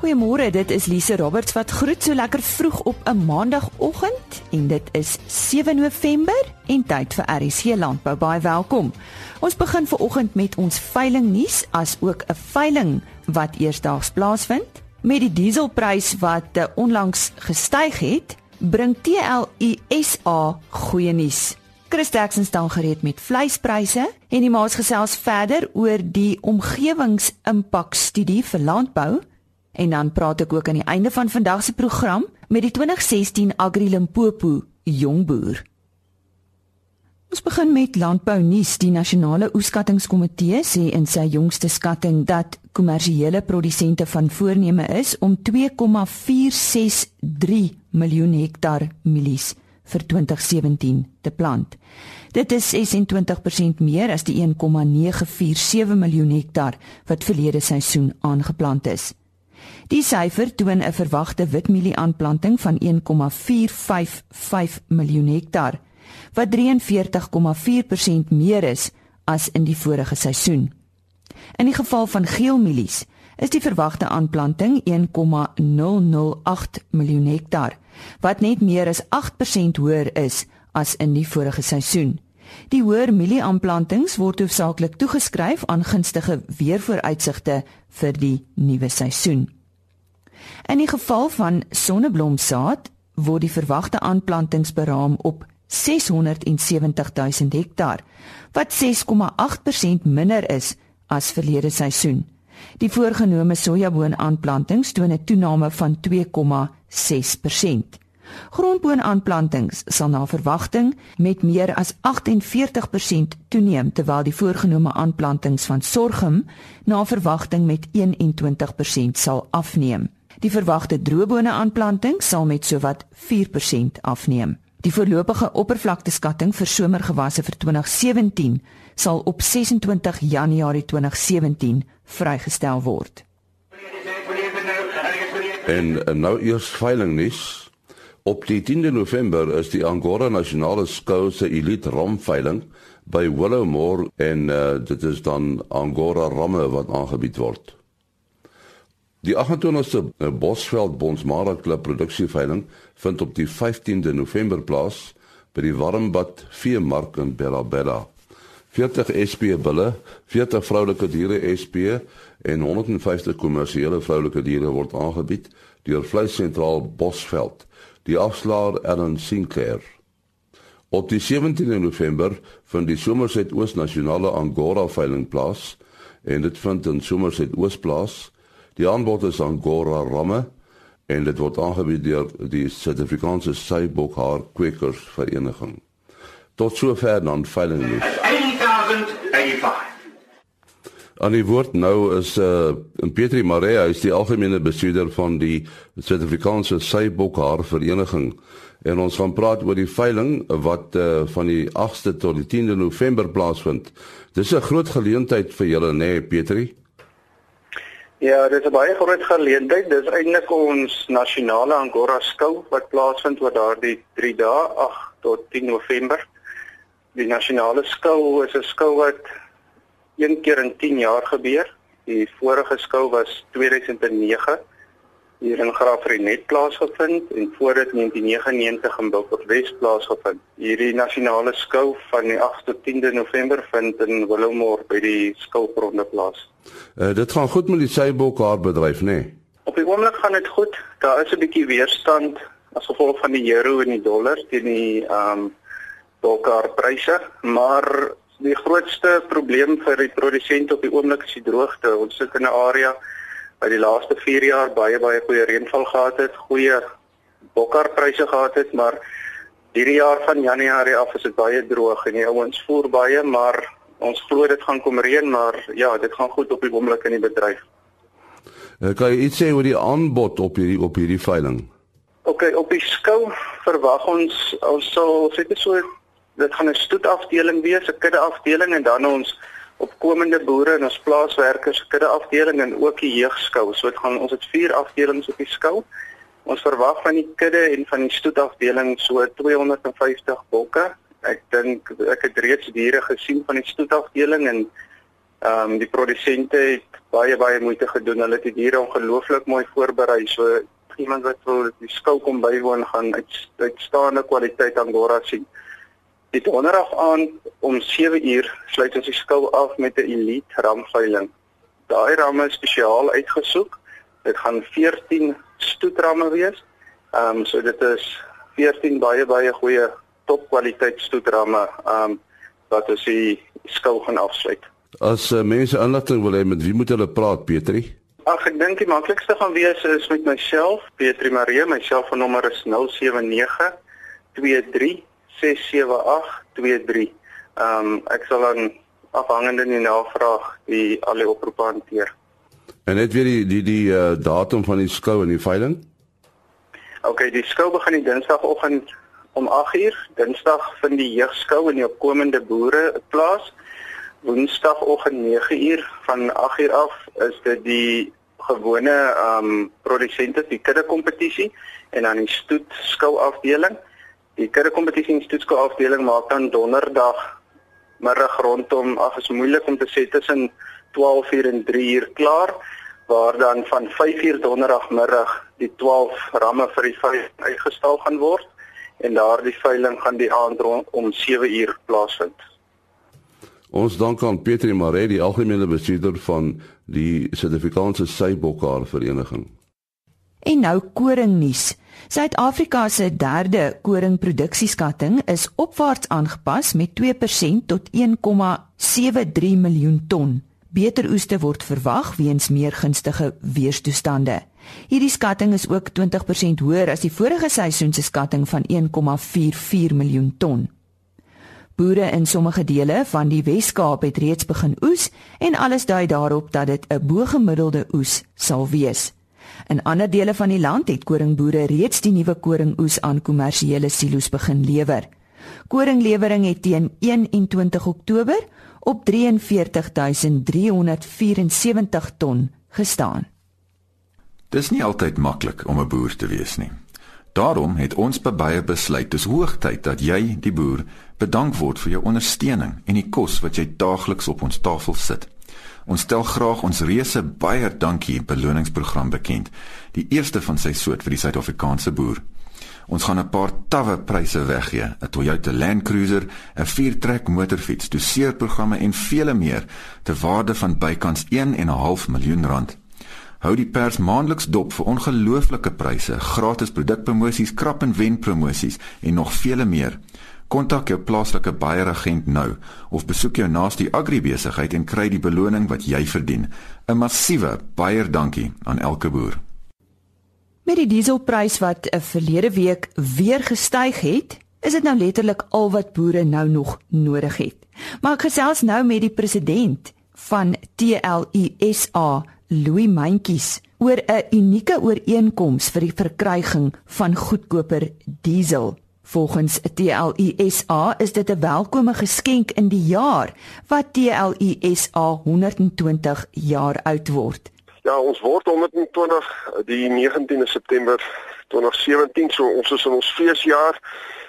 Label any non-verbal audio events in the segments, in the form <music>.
Goeiemôre, dit is Lise Roberts wat groet so lekker vroeg op 'n maandagooggend en dit is 7 November en tyd vir RC Landbou. Baie welkom. Ons begin vanoggend met ons veiling nuus as ook 'n veiling wat eersdaags plaasvind. Met die dieselprys wat eh, onlangs gestyg het, bring TLUSA goeie nuus. Chris Jackson staan gereed met vleispryse en die maas gesels verder oor die omgewingsimpak studie vir landbou En dan praat ek ook aan die einde van vandag se program met die 2016 Agri Limpopo jongboer. Ons begin met landbou nuus. Die nasionale oeskattingskomitee sê in sy jongste skatting dat kommersiële produsente van voorneme is om 2,463 miljoen hektaar mielies vir 2017 te plant. Dit is 26% meer as die 1,947 miljoen hektaar wat verlede seisoen aangeplant is. Die syfer toon 'n verwagte witmielie-aanplanting van 1,455 miljoen hektaar, wat 43,4% meer is as in die vorige seisoen. In die geval van geelmielies is die verwagte aanplanting 1,008 miljoen hektaar, wat net meer as 8% hoër is as in die vorige seisoen. Die hoër mielie-aanplantings word hoofsaaklik toegeskryf aan gunstige weervooruitsigte vir die nuwe seisoen. In die geval van sonneblomsaad word die verwagte aanplantings beraam op 670 000 hektaar wat 6,8% minder is as verlede seisoen. Die voorgenome sojaboon aanplantings toon 'n toename van 2,6%. Grondboonaanplantings sal na verwagting met meer as 48% toeneem terwyl die voorgenome aanplantings van sorghum na verwagting met 21% sal afneem. Die verwagte droëbone aanplanting sal met sowat 4% afneem. Die voorlopige oppervlakteskatting vir somergewasse vir 2017 sal op 26 Januarie 2017 vrygestel word. En nou eers veiling nuus. Op die 10de November is die Angora Nasionale Skou se Elite Ram veiling by Willowmore en uh, dit is dan Angora ramme wat aangebied word. Die 28ste eh, Bosveld Bonsmara Klub produksieveiling vind op die 15de November plaas by die Warmbad Veemark in Bella Bella. 40 SP bulle, 40 vroulike diere SP en 150 kommersiële vroulike diere word aangebied deur Vleis Sentraal Bosveld, die afslaer Ellen Sinclair. Op die 17de November vind die Somerset Oos Nasionale Angora veiling plaas en dit vind in Somerset Oos plaas. Die aanbod is Angora ramme en dit word aangebied deur die Suid-Afrikaanse Seibokhaar Kwekers Vereniging. Tot sover dan veiling nuus. 1085. Aan die woord nou is uh Petri Maria is die algemene bestuurder van die Suid-Afrikaanse Seibokhaar Vereniging en ons gaan praat oor die veiling wat uh van die 8ste tot die 10de November plaasvind. Dis 'n groot geleentheid vir julle nê nee, Petri? Ja, dit is 'n baie groot geleentheid. Dis eintlik ons nasionale Angora skou wat plaasvind oor daardie 3 dae, 8 tot 10 November. Die nasionale skou is 'n skou wat een keer in 10 jaar gebeur. Die vorige skou was 2009 hier in Graafrenet plaasgevind en voor dit 1999 in Wes plaasgevind. Hierdie nasionale skou van die 8 tot 10de November vind in Willowmore by die skougronde plaas. Uh, dit gaan goed met die seibok haar bedryf, nê? Nee? Op die oomblik gaan dit goed. Daar is 'n bietjie weerstand as gevolg van die euro en die dollar teen die ehm um, bokkar pryse, maar die grootste probleem vir die produsent op die oomblik is die droogte. Ons sit in 'n area by die laaste 4 jaar baie baie goeie reënval gehad het, goeie bokkarpryse gehad het, maar hierdie jaar van Januarie af is dit baie droog en die ouens voer baie, maar ons glo dit gaan kom reën, maar ja, dit gaan goed op die oomblik in die bedryf. Uh, kan jy iets sê oor die aanbod op hierdie op hierdie veiling? OK, op die skou verwag ons ons sal sê dit so dit gaan 'n stoetafdeling wees, 'n kudde afdeling en dan ons opkomende boere en ons plaaswerkers kudde afdeling en ook die jeugskou. So dit gaan ons het vier afdelings op die skou. Ons verwag van die kudde en van die stoetafdeling so 250 bokke. Ek dink ek het reeds diere gesien van die stoetafdeling en Ehm um, die produsente het baie baie moeite gedoen. Hulle het die diere ongelooflik mooi voorberei. So iemand wat wil die skou kom bywoon gaan uit uitstaande kwaliteit Angora sien. Dit onderaf aan om 7 uur sluit ons die skou af met 'n elite ramveiling. Daai ramme is spesiaal uitgesoek. Dit gaan 14 stoetramme wees. Ehm um, so dit is 14 baie baie goeie topkwaliteit stoetramme ehm um, wat ons die skou gaan afsluit. As uh, mense inligting wil hê met wie moet hulle praat Petri? Ag ek dink die maklikste gaan wees is met myself, Petri Marie. My selfoonnommer is 079 23 67823. Ehm um, ek sal dan afhangende in die navraag die al die oproepe hanteer. En net weer die die die uh, datum van die skou en die veiling? OK, die skou begin die Dinsdagoggend om 8uur. Dinsdag vind die jeugskou in die opkomende boere plaas. Woensdagoggend 9uur van 8uur af is dit die gewone ehm um, produsente die kudde kompetisie en dan die stoet skou afdeling. Die kudde kompetisie en stoet skou afdeling maak dan donderdag middag rondom ag is moeilik om te sê tussen 12:00 en 3:00 klaar waar dan van 5:00 donderdagmiddag die 12 ramme vir die veiling uitgestal gaan word en daardie veiling gaan die aand rond om 7:00 plaasvind. Ons dank aan Pieter Maree, die algemene bestuurder van die Suid-Afrikaanse Seibokhaar Vereniging. En nou koringnuus. Suid-Afrika se derde koringproduksieskatting is opwaarts aangepas met 2% tot 1,73 miljoen ton. Beter oeste word verwag weens meer gunstige weerstoestande. Hierdie skatting is ook 20% hoër as die vorige seisoen se skatting van 1,44 miljoen ton. Boere in sommige dele van die Wes-Kaap het reeds begin oes en alles dui daarop dat dit 'n bo-gemiddelde oes sal wees. In ander dele van die land het koringboere reeds die nuwe koringoes aan kommersiële silo's begin lewer. Koringlewering het teen 21 Oktober op 43374 ton gestaan. Dis nie altyd maklik om 'n boer te wees nie. Daarom het ons baie besluit dis hoogtyd dat jy die boer bedank word vir jou ondersteuning en die kos wat jy daagliks op ons tafel sit. Ons stel graag ons reuse baie dankie beloningsprogram bekend, die eerste van sy soort vir die Suid-Afrikaanse boer. Ons gaan 'n paar tawwe pryse weggee, 'n Toyota Land Cruiser, 'n viertrek motorfiets, doseerprogramme en vele meer te waarde van bykans 1 en 'n half miljoen rand. Hou die pers maandeliks dop vir ongelooflike pryse, gratis produkpromosies, krap en wen promosies en nog vele meer. Kontak jou plaaslike baieragent nou of besoek jou naaste agribesigheid en kry die beloning wat jy verdien. 'n Massiewe baie dankie aan elke boer. Met die dieselprys wat 'n verlede week weer gestyg het, is dit nou letterlik al wat boere nou nog nodig het. Maar ek gesels nou met die president van TLUSA, Louis Mentjies, oor 'n unieke ooreenkoms vir die verkryging van goedkoper diesel. Volgens TLUSA is dit 'n welkome geskenk in die jaar wat TLUSA 120 jaar oud word. Ja, ons word 120 die 19de September 2017, so ons is in ons feesjaar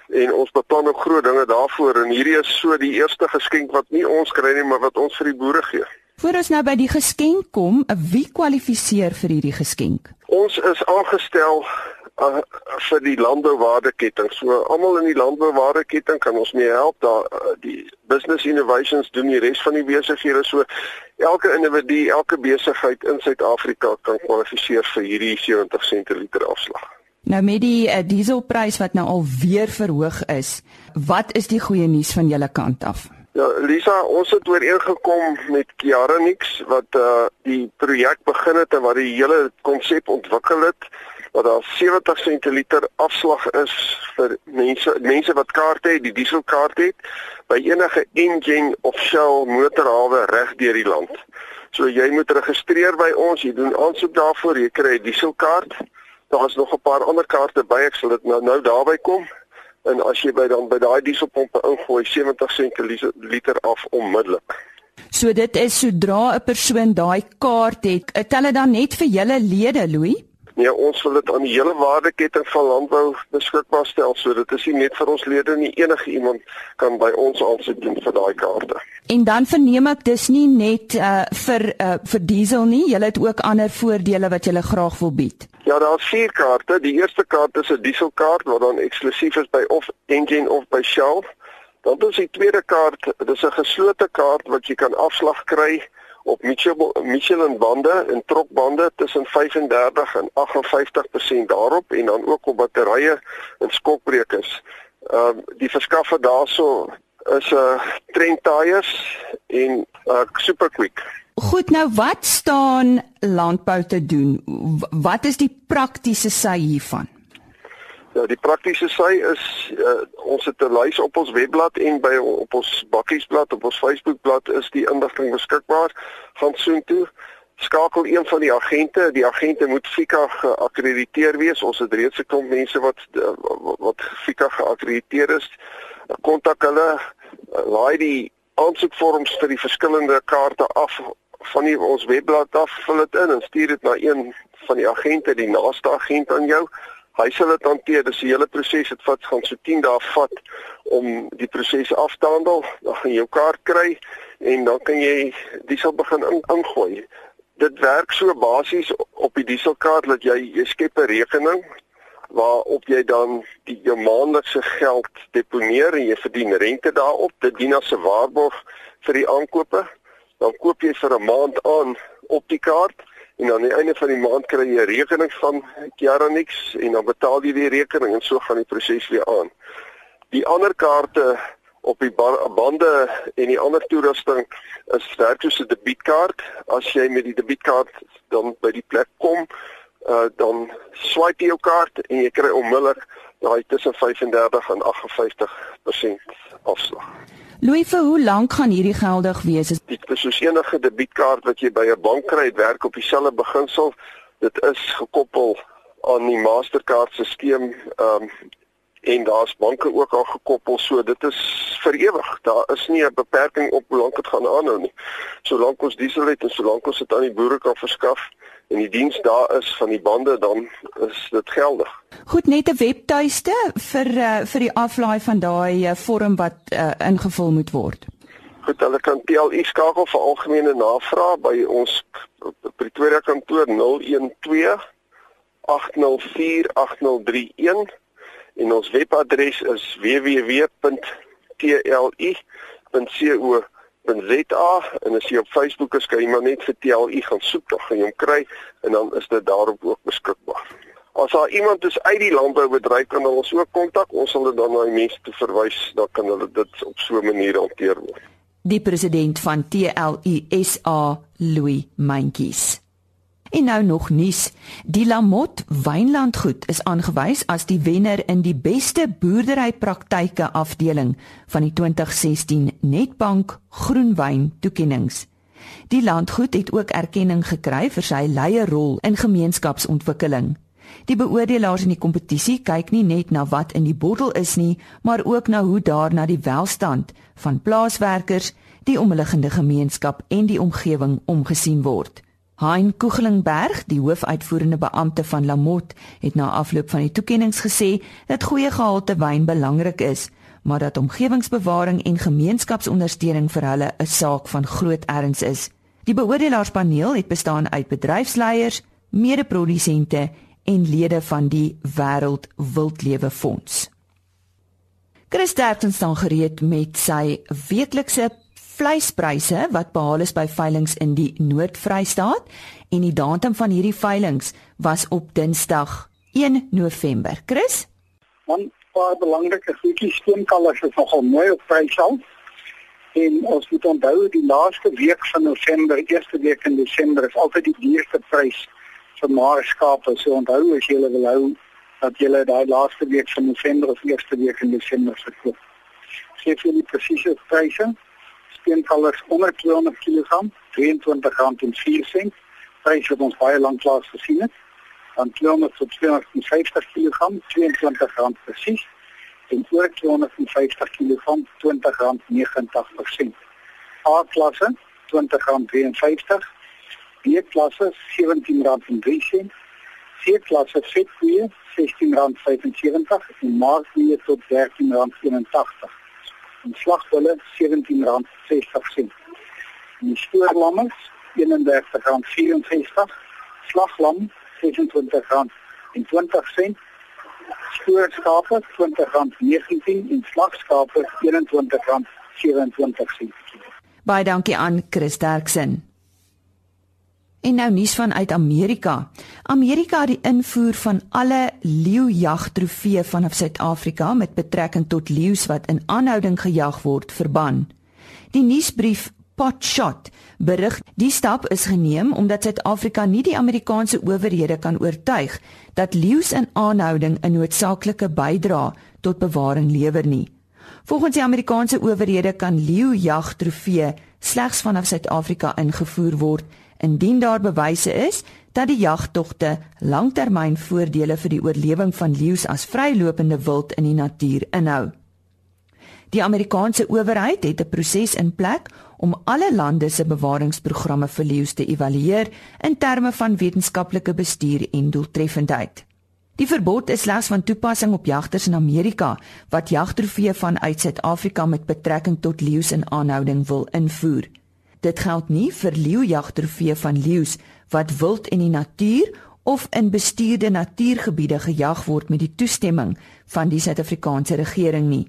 en ons beplan ook groot dinge daarvoor en hierdie is so die eerste geskenk wat nie ons kry nie, maar wat ons vir die boere gee. Voor ons nou by die geskenk kom, wie kwalifiseer vir hierdie geskenk? Ons is aangestel uh, vir die landbouwaardeketting. So almal in die landbouwaardeketting kan ons mee help. Daar uh, die business innovations doen die res van die besighede. So elke individu, elke besigheid in Suid-Afrika kan kwalifiseer vir hierdie 70 sent per liter afslag. Nou met die uh, dieselprys wat nou al weer verhoog is, wat is die goeie nuus van julle kant af? Ja, Lisa, ons het ooreengekom met Kiaranix wat uh die projek begin het en wat die hele konsep ontwikkel het dat daar 70 sentiliter afslag is vir mense mense wat kaarte het, die dieselkaart het by enige engine of shell motorhawe reg deur die land. So jy moet registreer by ons, jy doen aansoek daarvoor, jy kry 'n dieselkaart. Daar is nog 'n paar ander kaarte by, ek sal dit nou nou daarby kom. En as jy by dan by daai dieselpompe ingooi 70 sentiliter af onmiddellik. So dit is sodra 'n persoon daai kaart het, tel dit dan net vir julle lede, Louis? Nee, ons wil dit aan die hele waardeketting van landbou beskikbaar stel sodat dit is nie net vir ons lede nie, enige iemand kan by ons aansoek doen vir daai kaarte. En dan verneem ek dis nie net uh vir uh vir diesel nie, jy het ook ander voordele wat jy graag wil bied. Ja, daar's vier kaarte. Die eerste kaart is 'n dieselkaart wat dan eksklusief is by of Engine of by Shell. Dan is die tweede kaart, dit is 'n geslote kaart wat jy kan afslag kry op Michelin bande en trokbande tussen 35 en 58% daarop en dan ook op batterye en skokbrekers. Ehm uh, die verskaffer daarso is 'n uh, Trent Tires en uh, Super Quick. Goed, nou wat staan landbou te doen? Wat is die praktiese sy hiervan? Ja, die praktiese sy is uh, ons het 'n lys op ons webblad en by op ons bakkiesblad op ons Facebookblad is die inligting beskikbaar van soontoe. Skakel een van die agente, die agente moet FICA geakkrediteer wees. Ons het reeds 'n klomp mense wat uh, wat FICA geakkrediteer is. Kontak hulle, laai die aansoekvorms vir die verskillende kaarte af van die, ons webblad af, vul dit in en stuur dit na een van die agente, die naaste agent aan jou hy sal dit hanteer. Dis 'n hele proses. Dit vat gaan so 10 dae vat om die proses af te handel. Dan gaan jy jou kaart kry en dan kan jy diesel begin in, ingooi. Dit werk so basies op die dieselkaart dat jy jy skep 'n rekening waarop jy dan die jou maandelikse geld deponeer en jy verdien rente daarop. Dit dien as 'n waarborg vir die aankope. Dan koop jy vir 'n maand aan op die kaart en aan die einde van die maand kry jy 'n rekening van Kiaranix en dan betaal jy die rekening en so gaan die proses weer aan. Die ander kaarte op die bande en die ander toerusting is werk soos 'n debietkaart. As jy met die debietkaart dan by die plek kom, uh, dan swipe jy jou kaart en jy kry onmiddellik daai tussen 35 en 58% afslag. Louis, vir hoe lank gaan hierdie geldig wees? Dit is soos enige debietkaart wat jy by 'n bank kry, dit werk op dieselfde beginsel. Dit is gekoppel aan die Mastercard stelsel. Ehm um, en daar's banke ook al gekoppel, so dit is vir ewig. Daar is nie 'n beperking op hoe lank dit gaan aanhou nie. Solank ons diesel het en solank ons dit aan die boere kan verskaf, en die diens daar is van die bande dan is dit geldig. Goed net 'n webtuiste vir uh, vir die aflaai van daai uh, vorm wat uh, ingevul moet word. Goed, hulle kan PLU skakel vir algemene navrae by ons Pretoria kantoor 012 804 8031 en ons webadres is www.tlu.co .za en as jy op Facebook is, kan jy maar net vir TLU gaan soek, dan gaan jy hom kry en dan is dit daarop ook beskikbaar. As daar iemand is uit die landboubedryf kan hulle ons ook kontak, ons sal dit dan na die mense toe verwys, dan kan hulle dit op so 'n manier hanteer word. Die president van TLU SA, Louis Mentjies. En nou nog nuus. Die Lamot Wynlandgoed is aangewys as die wenner in die beste boerderypraktyke afdeling van die 2016 Netbank Groenwyn toekenninge. Die landgoed het ook erkenning gekry vir sy leierrol in gemeenskapsontwikkeling. Die beoordelaars in die kompetisie kyk nie net na wat in die bottel is nie, maar ook na hoe daarna die welstand van plaaswerkers, die omliggende gemeenskap en die omgewing omgesien word. Hein Kugelingberg, die hoofuitvoerende beampte van Lamot, het na afloop van die toekenninge gesê dat goeie gehalte wyn belangrik is, maar dat omgewingsbewaring en gemeenskapsondersteuning vir hulle 'n saak van groot erns is. Die beoordelaarspaneel het bestaan uit bedryfsleiers, mede-produsente en lede van die Wêreld Wildlewe Fonds. Chris Derksen staan gereed met sy weeklikse vleispryse wat behaal is by veilinge in die Noord-Vrystaat en die datum van hierdie veilinge was op Dinsdag 1 November. Chris? 'n paar belangrike goedjies steenkalvers is nogal mooi op prysal. En ons moet onthou die laaste week van November, eerste week in Desember is altyd die duurste prys vir maarskape. So onthou as jy wil hou dat jy daai laaste week van November of eerste week in Desember verkoop. Gee vir die presiese pryse steenkalvers onder 200 kg, R22.04. Prys wat ons baie lank lank gesien het. Dan 200 tot 250 kg, R22 presies. En oor 250 kg, R20.89. A-klasse R20.53. B-klasse R17.03. C-klasse vetkoeie R16.75 en maarkoeie tot R13.81. En slagbulle R17.60. En stoorlammers R31.64, slaglam R26.20 spoorskape R20.19 en slagskape R21.27. Baie dankie aan Chris Derksen. En nou nuus vanuit Amerika. Amerika het die invoer van alle leeujagtrofee vanaf Suid-Afrika met betrekking tot leeu's wat in aanhouding gejag word verban. Die nuusbrief Potshot berig die stap is geneem omdat Suid-Afrika nie die Amerikaanse owerhede kan oortuig dat leeu's in aanhouding 'n noodsaaklike bydrae tot bewaring lewer nie. Volgens die Amerikaanse owerhede kan leeujagtrofee slegs vanaf Suid-Afrika ingevoer word indien daar bewyse is dat die jagtogte langtermynvoordele vir die oorlewing van leeu's as vrylopende wild in die natuur inhou. Die Amerikaanse owerheid het 'n proses in plek om alle lande se bewaringsprogramme vir leeu's te evalueer in terme van wetenskaplike bestuur en doeltreffendheid. Die verbod is slegs van toepassing op jagters in Amerika wat jagtrofee vanuit Suid-Afrika met betrekking tot leeu's in aanhouding wil invoer. Dit geld nie vir leeujagtrofee van leeu's wat wild in die natuur of in bestuurde natuurgebiede gejag word met die toestemming van die Suid-Afrikaanse regering nie.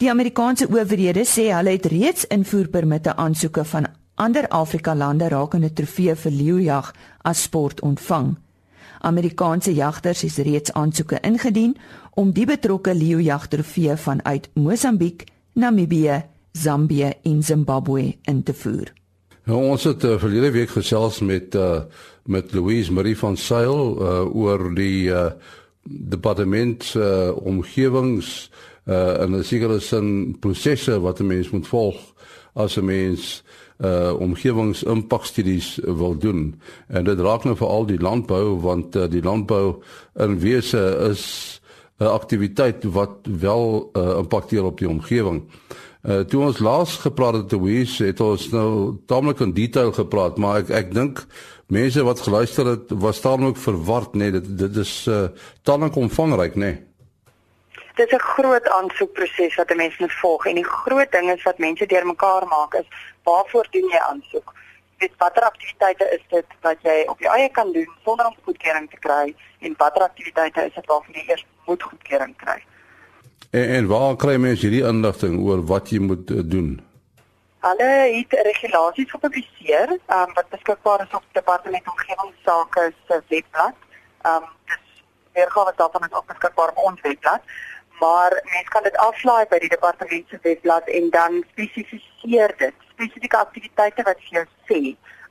Die Amerikaanse owerhede sê hulle het reeds invoerpermitte aansoeke van ander Afrika lande rakende trofee vir leeujag as sport ontvang. Amerikaanse jagters het reeds aansoeke ingedien om die betrokke leeujagtrofee vanuit Mosambiek, Namibië, Zambië en Zimbabwe in te voer. Nou, ons het uh, verlede week gesels met uh, met Louise Marie van Sail uh, oor die uh, departement uh, omgewings uh, in 'n sekere sin prosesse wat 'n mens moet volg as 'n mens uh omgewingsimpakstudies wil doen. En dit raak nou veral die landbou want uh, die landbou in wese is 'n aktiwiteit wat wel uh, impakteer op die omgewing. Uh toe ons laas gepraat het te Wies, het ons nou taamlik in detail gepraat, maar ek ek dink mense wat geluister het was taamlik verward, nee, dit dit is uh taamlik omvangryk, nee. Dit is 'n groot aansoekproses wat 'n mens moet volg en die groot ding is wat mense deurmekaar maak is waarvoor doen jy aansoek? Weet watter aktiwiteite is dit wat jy op jou eie kan doen sonder om goedkeuring te kry en watter aktiwiteite is dit waarvoor jy eers moet goedkeuring kry? En, en waar kry mense hierdie inligting oor wat jy moet uh, doen? Hulle het regulasies gepubliseer um, wat beskikbaar is op Departement Omgewingsake se webblad. Ehm um, dis weergawe daarvan is ook beskikbaar op ons webblad. Maar mense kan dit aflaai by die departement se webblad en dan spesifiseer dit spesifieke aktiwiteite wat jou sê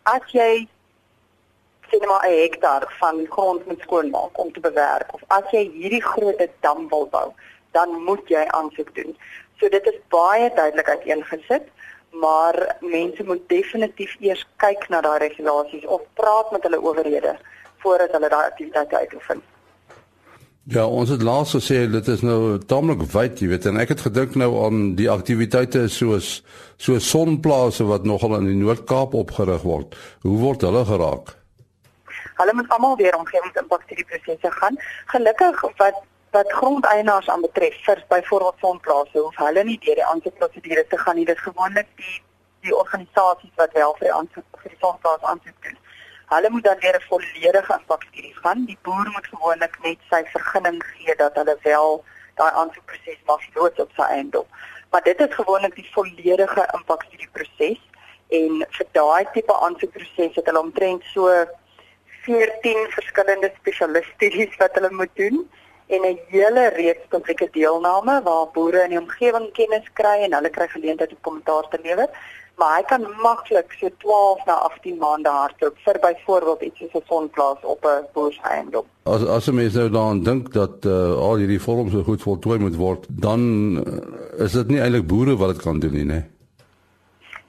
as jy sien maar 'n hektaar van grond moet skoonmaak om te bewerk of as jy hierdie groot dam wil bou dan moet jy aansoek doen. So dit is baie duidelik uiteengesit, maar mense moet definitief eers kyk na daai regulasies of praat met hulle owerhede voordat hulle daai aktiwiteite uitoefen. Ja, ons het laas gesê dit is nou tamelik wyd, jy weet, en ek het gedink nou aan die aktiwiteite soos so sonplase wat nogal in die Noord-Kaap opgerig word. Hoe word hulle geraak? Hulle moet almal weer omgewingsimpakstudie prosesse gaan. Gelukkig wat wat grondeienaars aanbetref vir byvoorbeeld sonplase hoef hulle nie deur die aansoekprosedure te gaan nie. Dit gewoonlik die die organisasies wat wel vir die aansoek vir die sonplaas aansoek doen. Hulle moet dan deur 'n volledige impakstudie gaan. Die boer moet gewoonlik net sy vergunning gee dat hulle wel daai aansoekproses mag loods op sy eiendom. Maar dit is gewoonlik die volledige impakstudie proses. En vir daai tipe aansoekproses het hulle omtrent so 14 verskillende spesialistudies <laughs> wat hulle moet doen en 'n hele reeks publieke deelname waar boere in die omgewing kennis kry en hulle kry geleentheid om kommentaar te lewer. Maar hy kan maklik so 12 na 18 maande hardloop vir byvoorbeeld iets soos 'n sonplaas op 'n boereiendom. As as jy mens nou daaraan dink dat uh, al hierdie vorms so goed voltooi moet word, dan uh, is dit nie eintlik boere wat dit kan doen nie, né?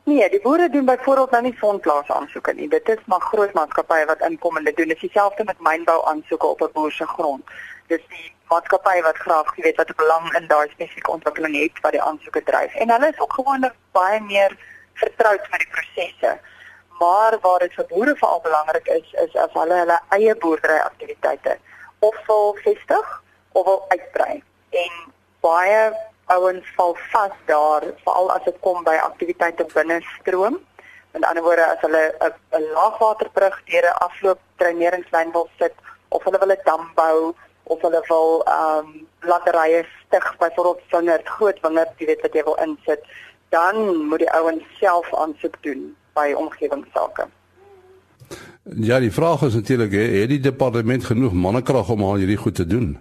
Nee, die boere doen byvoorbeeld nou nie sonplaas aansoeke nie. Dit is maar groot maatskappye wat inkom en dit doen. Dit is dieselfde met mynbou aansoeke op 'n boer se grond dis die maatskappy wat graag weet wat belang in daai spesifieke ontwikkeling het wat die aansoeke dryf. En hulle is ook gewoonlik baie meer vertroud met die prosesse. Maar waar dit vir boere veral belangrik is, is as hulle hulle eie boerdery aktiwiteite of wil vestig of wil uitbrei. En baie ouens val vas daar, veral as dit kom by aktiwiteite binne stroom. Met ander woorde, as hulle 'n laagwaterbrug deur 'n afloop dreineringslyn wil sit of hulle wil 'n dam bou of hulle wil ehm um, latterye stig byvoorbeeld wingerd, groot wingerd, jy weet wat jy wil insit, dan moet die ouens self aansoek doen by omgewingsake. Ja, die vraag is natuurlik, het die departement genoeg mannekrag om al hierdie goed te doen?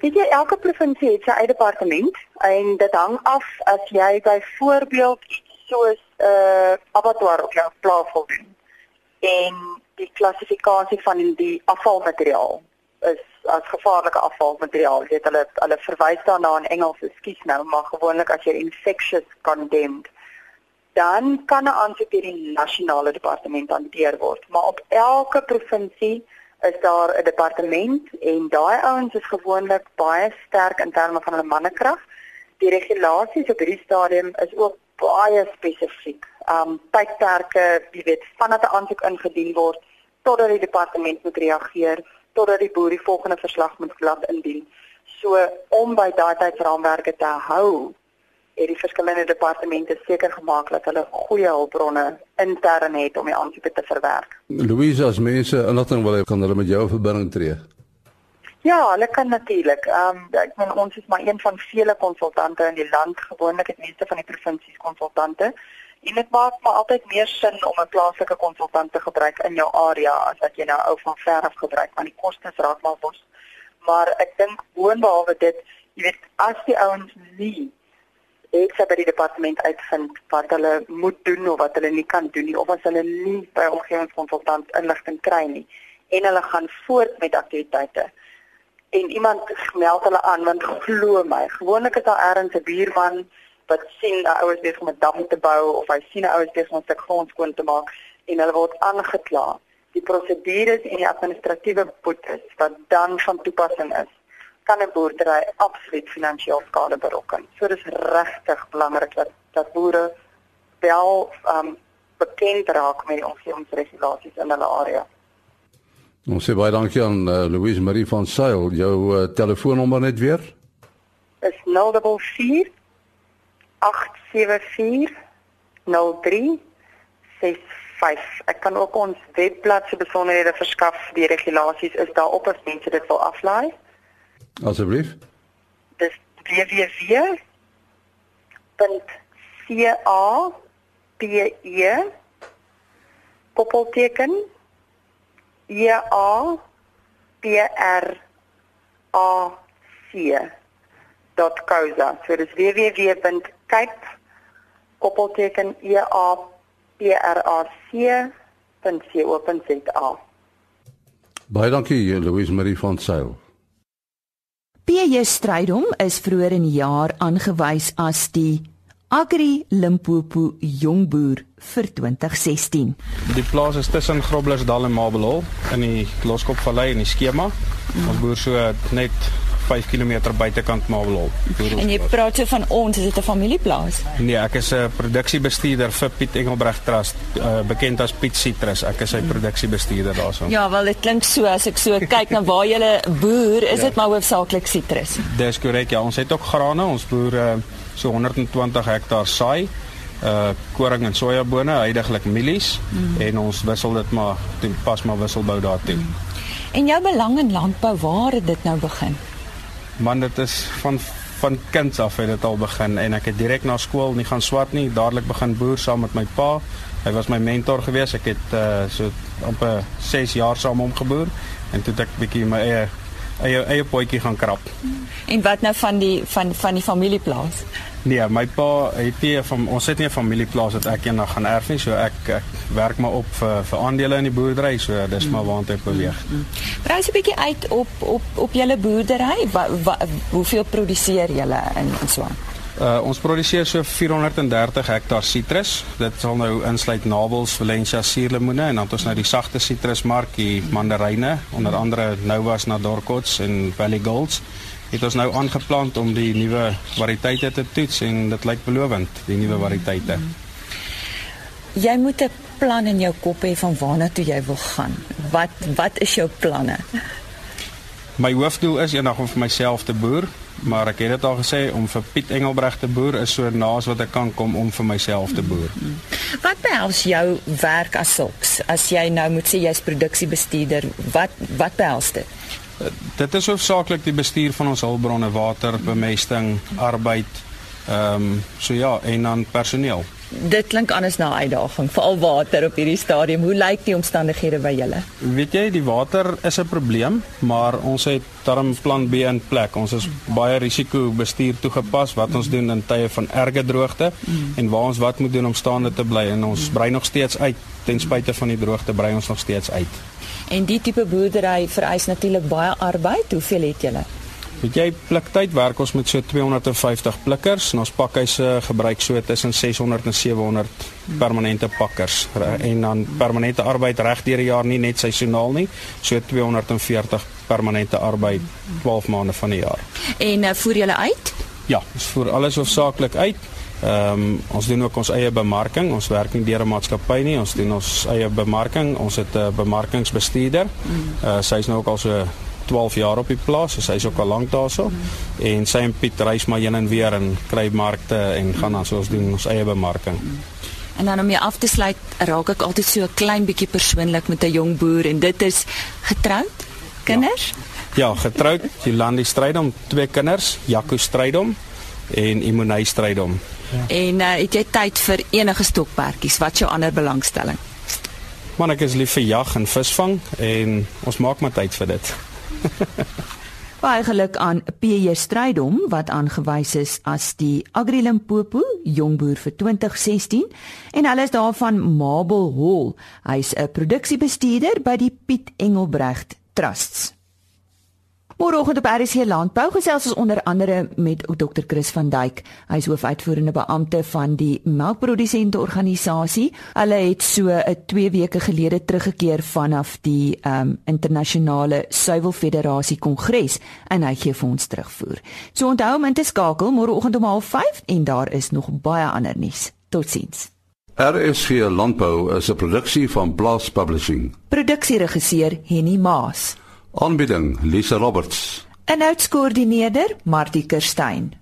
Weet jy, elke provinsie het sy eie departement en dit hang af as jy byvoorbeeld iets soos 'n uh, abattoir op jou plaas wil doen en die klassifikasie van die afvalmateriaal is as gevaarlike afvalmateriaal. Jy weet hulle hulle verwys daarna in Engels, ekskuus nou, maar gewoonlik as jy infectious condemned dan kan 'n aansoek deur die nasionale departement hanteer word. Maar op elke provinsie is daar 'n departement en daai ouens is gewoonlik baie sterk in terme van hulle mannekrag. Die regulasies op hierdie stadium is ook baie spesifiek. Um tydperke, jy weet, vanaf 'n aansoek ingedien word totdat die departement moet reageer totdat die boer die volgende verslag moet laat indien. So om by daai tydsraamwerke te hou, het die verskillende departemente seker gemaak dat hulle goeie hulpbronne intern het om die aansoeke te verwerk. Louise, as mense inligting wil hê, kan hulle met jou verbinding tree. Ja, hulle kan natuurlik. Ehm um, ek meen ons is maar een van vele konsultante in die land, gewoonlik het meeste van die provinsies konsultante. En dit maak maar altyd meer sin om 'n plaaslike konsultant te gebruik in jou area as wat jy nou ou van ver af gebruik want die kostes raak maar bos. Maar ek dink boonbehalwe dit, jy weet, as die ouens nie ek sê by die departement uitvind wat hulle moet doen of wat hulle nie kan doen nie of as hulle nie by omgewingskonsultant inligting kry nie en hulle gaan voort met aktiwiteite en iemand meld hulle aan want glo my gewoonlik is daar ergens 'n buurman wat sien 'n ouers besig om 'n dam te bou of hy sien ouers besig om 'n stuk grond skoon te maak en hulle word aangekla. Die prosedures en die administratiewe boetes wat dan van toepassing is, kan 'n boerdery absoluut finansiëel skade berokken. So dis regtig belangrik dat dat boere wel um bekend raak met die omgewingsregulasies in hulle area. Ons sê baie dankie aan uh, Louise Marie van Sail. Jou uh, telefoonnommer net weer? Is 044 8740365. Ek kan ook ons webblad se besonderhede verskaf. Die regulasies is daar op as mense dit wil aflaai. Asseblief. Dis www.ca pe koppelteken e a p r a c .co.za. So dis www.cape koppelteken e a p r a c.co.za. Baie dankie Louise Marie van Sail. PJ Strydom is vroeër in die jaar aangewys as die Agri Limpopo jongboer vir 2016. Die plaas is tussen Groblersdal en Mabelhol in die Loskopvallei in die skema. Ons boer so net 5 km buitekant Mabelhol. En jy praat so van ons, is dit 'n familieplaas? Nee, ek is 'n produksiebestuurder vir Piet Engelbreg Trust, uh, bekend as Piet Citrus. Ek is sy produksiebestuurder daarson. Ja, wel dit klink so as ek so kyk na waar jy boer, is dit ja. maar hoofsaaklik sitrus. Dis korrek. Ja, ons het ook grane. Ons boer uh, so 120 hektaar saai uh koring en sojabone, heidaglik mielies mm. en ons wissel dit maar pas maar wisselbou daartoe. Mm. En jou belang in landbou, waar het dit nou begin? Man dit is van van kinds af het dit al begin en ek het direk na skool nie gaan swat nie. Dadelik begin boer saam met my pa. Hy was my mentor gewees. Ek het uh, so op 'n 6 jaar saam hom geboer en toe het ek bietjie my eie eie eie potjie gaan krap en wat nou van die van van die familieplaas Nee, my pa het nie van ons het nie 'n familieplaas wat ek eendag gaan erf nie, so ek ek werk maar op vir vir aandele in die boerdery, so dis maar waant ek beweeg. Brei mm, mm. 'n bietjie uit op op op julle boerdery. Wat wa, hoeveel produseer julle in in Swaan? Uh ons produseer so 430 hektaar sitrus. Dit sal nou insluit Nabels, Valencia, suurlemoene en dan het ons nou die sagte sitrusmark, die mandaryne, onder andere Novas, Nadorkots en Valley Golds het ons nou aangeplant om die nuwe variëteite te toets en dit lyk belovend, die nuwe variëteite. Jy moet 'n plan in jou kop hê van waarna toe jy wil gaan. Wat wat is jou planne? My hoofdoel is eendag om vir myself te boer, maar ek het dit al gesê om vir Piet Engelbreg te boer is so naas wat ek kan kom om vir myself te boer. Wat behels jou werk as sulks? As jy nou moet sê jy's produksiebestuurder, wat wat behels dit? Dit is hoofsaaklik die bestuur van ons hulpbronne, water, bemesting, arbeid, ehm um, so ja, en dan personeel dit klink anders na 'n uitdaging, veral water op hierdie stadium. Hoe lyk die omstandighede by julle? Weet jy, die water is 'n probleem, maar ons het darm plan B in plek. Ons is baie risiko bestuur toegepas wat ons doen in tye van erge droogte en waar ons wat moet doen om staande te bly en ons brei nog steeds uit ten spyte van die droogte brei ons nog steeds uit. En die tipe boerdery vereis natuurlik baie arbeid. Hoeveel het julle? Weet jy pliktyd werk ons met so 250 plikkers en ons pakhuise gebruik so tussen 600 en 700 permanente pakkers en dan permanente arbeid reg deur die jaar nie net seisoonaal nie so 240 permanente arbeid 12 maande van die jaar. En uh, voer julle uit? Ja, ons voer alles hoofsaaklik uit. Ehm um, ons doen ook ons eie bemarking. Ons werk nie deur 'n maatskappy nie. Ons doen ons eie bemarking. Ons het 'n bemarkingsbestuurder. Uh, sy is nou ook al so 12 jaar op die plaas, so sy's ook al lank daarso. Mm. En sy en Piet reis maar heen en weer en kry markte en gaan dan soos doen ons eie bemarking. En dan om jy af te sluit, raak ek altyd so 'n klein bietjie persoonlik met 'n jong boer en dit is getroud, kinders? Ja, ja getroud, Jolandi Strydom, twee kinders, Jaco Strydom en Imonay Strydom. Ja. En uh, het jy tyd vir enige stokperdjies? Wat jou ander belangstelling? Man, ek is lief vir jag en visvang en ons maak maar tyd vir dit. <laughs> Baie geluk aan PJ Strydom wat aangewys is as die Agri Limpopo jongboer vir 2016 en hulle is daarvan Mabel Hall. Hy's 'n produksiebestuurder by die Piet Engelbrecht Trusts. Môreoggend op RC Landbou gesels ons onder andere met Dr Chris van Duyk. Hy is hoofuitvoerende beampte van die melkprodusente organisasie. Hulle het so 'n 2 weke gelede teruggekeer vanaf die um internasionale suiwelfederasie kongres en hy gee vir ons terugvoer. So onthou om in te skakel môreoggend om 05:30 en daar is nog baie ander nuus. Totsiens. RSG Landbou is 'n produksie van Blast Publishing. Produksieregisseur Henny Maas. Aanbieding Lisa Roberts. En uitskoördineerder Martie Kerstyn.